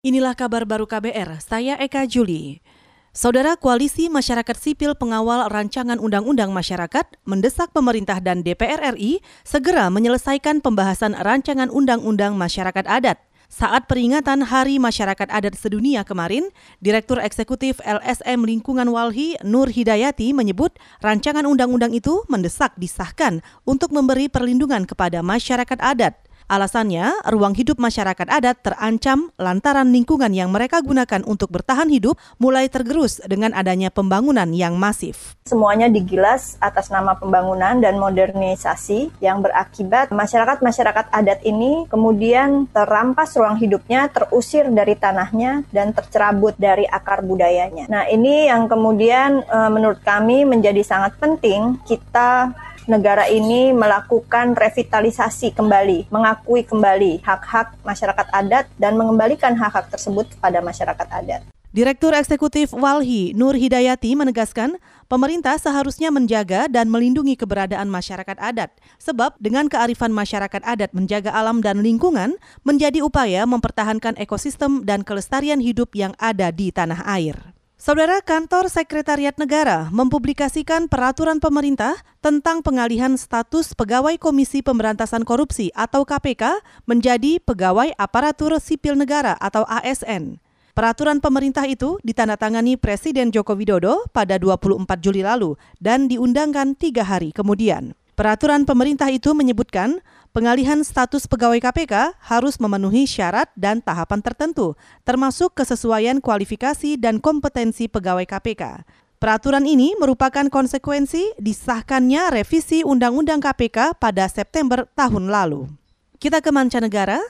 Inilah kabar baru KBR, saya Eka Juli. Saudara Koalisi Masyarakat Sipil Pengawal Rancangan Undang-Undang Masyarakat mendesak pemerintah dan DPR RI segera menyelesaikan pembahasan Rancangan Undang-Undang Masyarakat Adat. Saat peringatan Hari Masyarakat Adat Sedunia kemarin, Direktur Eksekutif LSM Lingkungan Walhi Nur Hidayati menyebut rancangan undang-undang itu mendesak disahkan untuk memberi perlindungan kepada masyarakat adat. Alasannya, ruang hidup masyarakat adat terancam lantaran lingkungan yang mereka gunakan untuk bertahan hidup mulai tergerus dengan adanya pembangunan yang masif. Semuanya digilas atas nama pembangunan dan modernisasi yang berakibat masyarakat-masyarakat adat ini kemudian terampas ruang hidupnya, terusir dari tanahnya, dan tercerabut dari akar budayanya. Nah, ini yang kemudian eh, menurut kami menjadi sangat penting kita negara ini melakukan revitalisasi kembali, mengakui kembali hak-hak masyarakat adat dan mengembalikan hak-hak tersebut kepada masyarakat adat. Direktur Eksekutif Walhi Nur Hidayati menegaskan, pemerintah seharusnya menjaga dan melindungi keberadaan masyarakat adat. Sebab dengan kearifan masyarakat adat menjaga alam dan lingkungan menjadi upaya mempertahankan ekosistem dan kelestarian hidup yang ada di tanah air. Saudara Kantor Sekretariat Negara mempublikasikan peraturan pemerintah tentang pengalihan status pegawai Komisi Pemberantasan Korupsi atau KPK menjadi pegawai aparatur sipil negara atau ASN. Peraturan pemerintah itu ditandatangani Presiden Joko Widodo pada 24 Juli lalu dan diundangkan tiga hari kemudian. Peraturan pemerintah itu menyebutkan pengalihan status pegawai KPK harus memenuhi syarat dan tahapan tertentu, termasuk kesesuaian kualifikasi dan kompetensi pegawai KPK. Peraturan ini merupakan konsekuensi disahkannya revisi Undang-Undang KPK pada September tahun lalu. Kita ke mancanegara.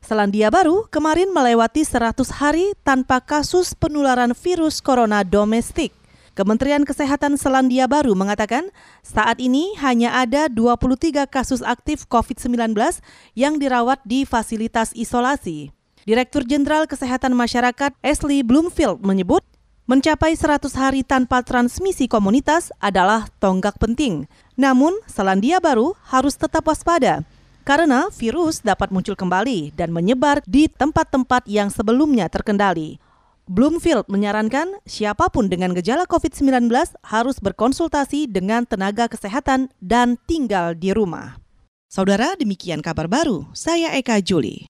Selandia Baru kemarin melewati 100 hari tanpa kasus penularan virus corona domestik. Kementerian Kesehatan Selandia Baru mengatakan saat ini hanya ada 23 kasus aktif COVID-19 yang dirawat di fasilitas isolasi. Direktur Jenderal Kesehatan Masyarakat Ashley Bloomfield menyebut mencapai 100 hari tanpa transmisi komunitas adalah tonggak penting. Namun, Selandia Baru harus tetap waspada karena virus dapat muncul kembali dan menyebar di tempat-tempat yang sebelumnya terkendali. Bloomfield menyarankan siapa pun dengan gejala COVID-19 harus berkonsultasi dengan tenaga kesehatan dan tinggal di rumah. Saudara, demikian kabar baru. Saya Eka Juli.